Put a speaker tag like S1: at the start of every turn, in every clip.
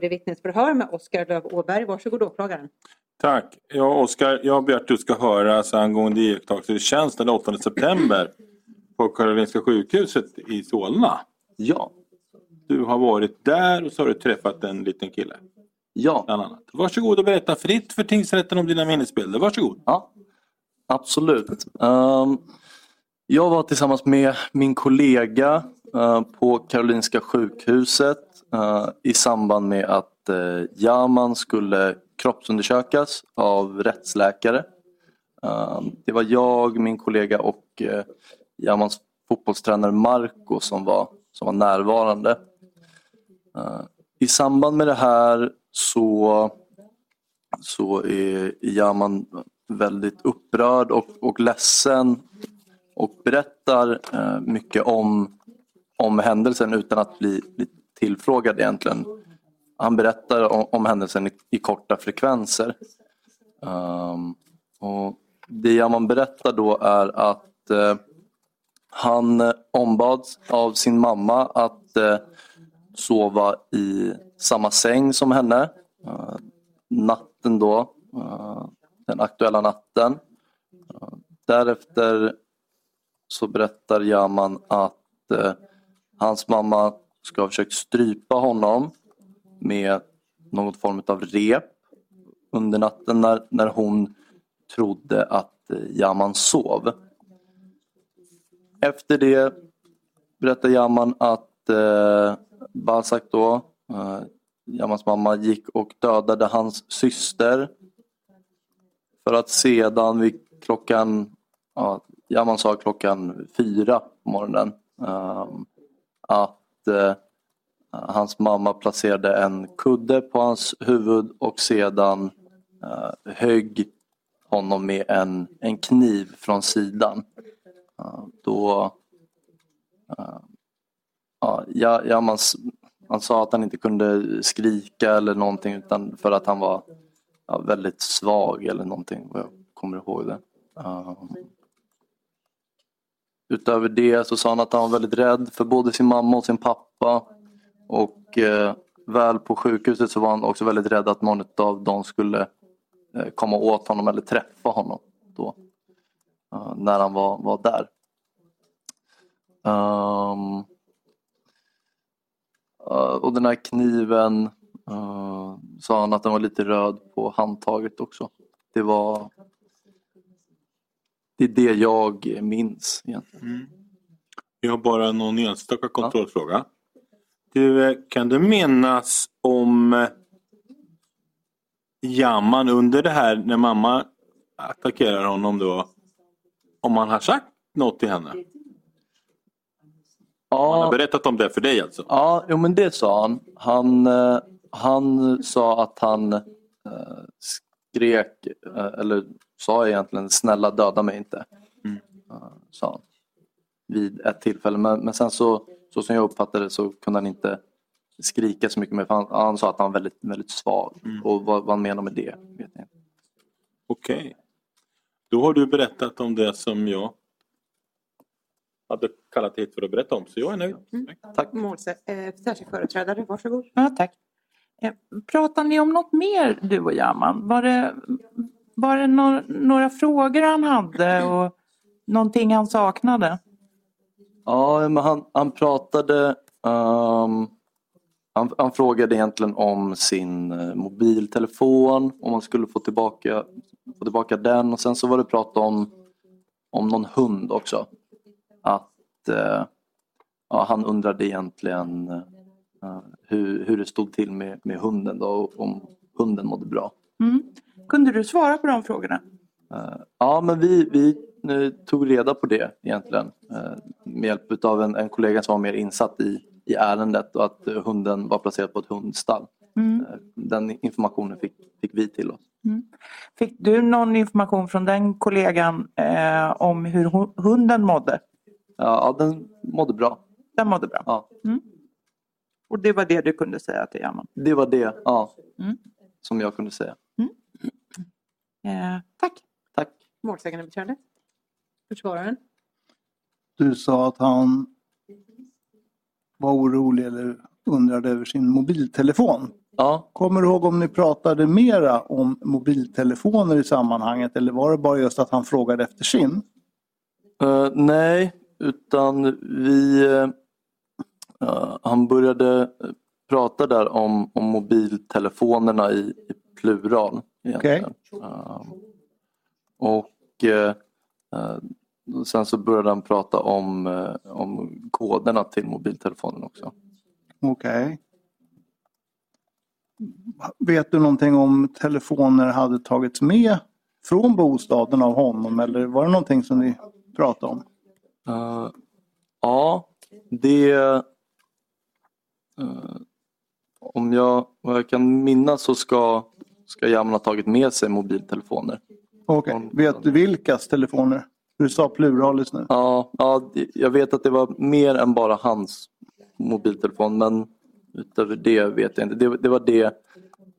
S1: Det vittnesförhör med Oskar Löv Åberg. Varsågod åklagaren.
S2: Tack. Ja, Oskar, jag har begärt att du ska höras angående iakttagelsetjänst den 8 september på Karolinska sjukhuset i Solna.
S3: Ja,
S2: Du har varit där och så har du träffat en liten kille.
S3: ja,
S2: Bland annat. Varsågod och berätta fritt för tingsrätten om dina minnesbilder. Varsågod.
S3: ja. Absolut. Ehm, jag var tillsammans med min kollega eh, på Karolinska sjukhuset Eh, i samband med att uh, Yaman skulle kroppsundersökas av rättsläkare. Eh, det var jag, min kollega och uh, Yamans fotbollstränare Marco som var, som var närvarande. I samband med det här så, så är Yaman väldigt upprörd och, och ledsen och berättar mycket om, om händelsen utan att bli, bli tillfrågad egentligen. Han berättar om, om händelsen i, i korta frekvenser. Um, och det Yaman berättar då är att uh, han eh, ombads av sin mamma att uh, sova i samma säng som henne. uh, natten då, den aktuella natten. Därefter så berättar Yaman att eh, hans mamma ska ha försökt strypa honom med någon form av rep under natten när, när hon trodde att eh, Yaman sov. Efter det berättar Yaman att eh, Balzac då, eh, Yamans mamma, gick och dödade hans syster. För att sedan vid klockan, ja, Yaman sa klockan fyra på morgonen, eh, att eh, hans mamma placerade en kudde på hans huvud och sedan eh, högg honom med en, en kniv från sidan. Eh, då eh, ja, Ja- man, han sa att han inte kunde skrika eller någonting utan för att han var ja, väldigt svag eller någonting vad jag kommer ihåg det. Eh, Utöver det så sa han att han var väldigt rädd för både sin mamma och sin pappa. Och eh, väl på sjukhuset så var han också väldigt rädd att någon av dem skulle eh, komma åt honom eller träffa honom då. eh, när han var, var där. Um, och den här kniven eh, sa han att den var lite röd på handtaget också. Det var det är det jag minns egentligen.
S2: Jag har bara någon enstaka kontrollfråga. Du, eh, kan du minnas om eh, Jamman under det här när mamma attackerar honom då? Om han har sagt något till henne? Han har
S3: Ja,
S2: berättat om det för dig alltså?
S3: ja jo, men det sa han. Han, eh, han sa att han skrek, eller sa egentligen snälla döda mig inte.
S2: Mm.
S3: Sa han. Vid ett tillfälle. Men, men sen så, så som jag uppfattade det så kunde han inte skrika så mycket mer. För han, han sa att han var väldigt, väldigt svag.
S2: Mm.
S3: Och vad, vad han menar med det vet jag inte.
S2: Okej. Då har du berättat om det som jag hade kallat hit för att berätta om. Så jag är nöjd.
S3: Tack.
S1: Målse- eh, särskild företrädare, varsågod.
S4: Ja, tack. Eh, Pratar ni om något mer du och Yaman? Var det, var det no- några frågor han hade och någonting han saknade?
S3: Ja, men han, han pratade ehm, han, han frågade egentligen om sin eh, mobiltelefon, om han skulle få tillbaka, få tillbaka den och sen så var det prat om, om någon hund också. Att eh, ja, han undrade egentligen eh, hur, hur det stod till med, med hunden då, och om hunden mådde bra.
S4: Mm. Kunde du svara på de frågorna?
S3: Eh, Ja, men vi, vi tog reda på det egentligen eh, med hjälp av en, en kollega som var mer insatt i, i ärendet och att eh, hunden var placerad på ett hundstall.
S4: Mm.
S3: Den informationen fick, fick vi till oss.
S4: Fick du någon information från den kollegan eh, om hur hu- hunden mådde?
S3: Ja, den mådde bra.
S4: Den mådde bra.
S3: Ja.
S4: Och det var det du kunde säga till Yaman?
S3: Det var det ja,
S4: Mm.
S3: som jag kunde säga.
S4: Eh, tack.
S3: Tack.
S1: Målsägandebiträde. Försvararen.
S5: Du sa att han var orolig eller undrade över sin mobiltelefon.
S3: Ja,
S5: Kommer du ihåg om ni pratade mera om mobiltelefoner i sammanhanget eller var det bara just att han frågade efter sin?
S3: Eh, nej, utan vi... eh, han började prata där om, om mobiltelefonerna i, i plural. Eh, och eh, sen så började han prata om, eh, om koderna till mobiltelefonen också.
S5: Okej. Vet du någonting om telefoner hade tagits med från bostaden av honom eller var det någonting som ni pratade om?
S3: Eh, ja, det... eh, om jag, vad jag kan minnas så ska, ska Yaman ha tagit med sig mobiltelefoner.
S5: Okej, vet du vilkas telefoner? Du sa pluralis nu.
S3: Ja, ja, jag vet att det var mer än bara hans mobiltelefon men utöver det vet jag inte. Det, det var det,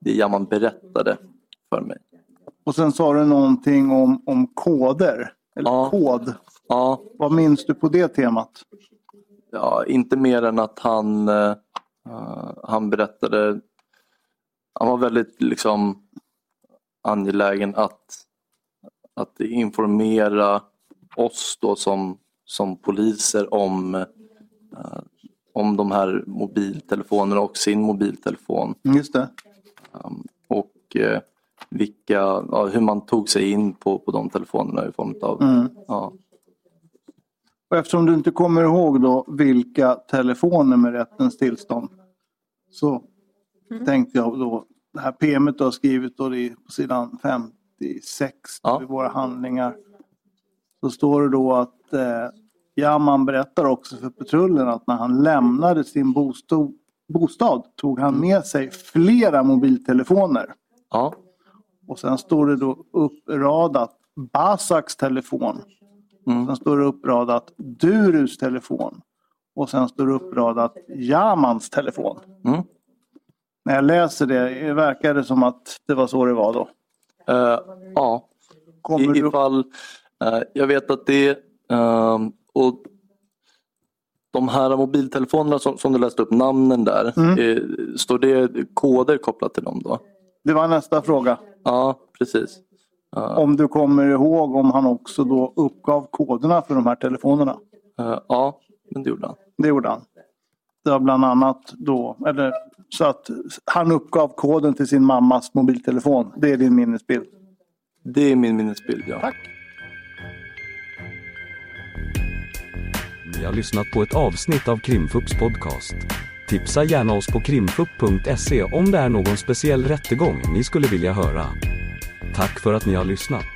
S3: det Yaman berättade för mig.
S5: Och sen sa du någonting om, om koder. Eller
S3: Ja.
S5: kod.
S3: Ja,
S5: Vad minns du på det temat?
S3: ja, inte mer än att han, eh, han berättade, han var väldigt liksom angelägen att, att informera oss då som, som poliser om, eh, om de här mobiltelefonerna och sin mobiltelefon.
S5: Mm, Just det.
S3: Um, och eh, vilka, ja, hur man tog sig in på, på de telefonerna i form av
S5: Mm.
S3: ja,
S5: Och eftersom du inte kommer ihåg då vilka telefoner med rättens tillstånd så tänkte jag då det här PMet du har skrivit då det är på sidan 56
S3: Ja.
S5: i våra handlingar. Så står det då att eh, Jaman berättar också för patrullen att när han lämnade sin bostad, bostad tog han med sig flera mobiltelefoner.
S3: ja,
S5: Och sen står det då uppradat Basaks telefon.
S3: mm,
S5: Sen står det uppradat Durus telefon. Och sen står det uppradat Jamans telefon.
S3: mm.
S5: När jag läser det verkar det som att det var så det var då.
S3: Eh, ja.
S5: Kommer
S3: I,
S5: du...
S3: ifall, eh, jag vet att det ehm, och de här mobiltelefonerna som, som du läste upp namnen där,
S5: Mm.
S3: eh, står det koder kopplat till dem då?
S5: Det var nästa fråga.
S3: Ja, precis.
S5: Om du kommer ihåg om han också då uppgav koderna för de här telefonerna.
S3: ja, men det gjorde han.
S5: Det gjorde han. Var bland annat då, eller så att han uppgav koden till sin mammas mobiltelefon. Det är din minnesbild.
S3: Det är min minnesbild, ja.
S5: Tack.
S6: Ni har lyssnat på ett avsnitt av Krimfupps podcast. Tipsa gärna oss på krimfupp.se om det är någon speciell rättegång ni skulle vilja höra. Tack för att ni har lyssnat.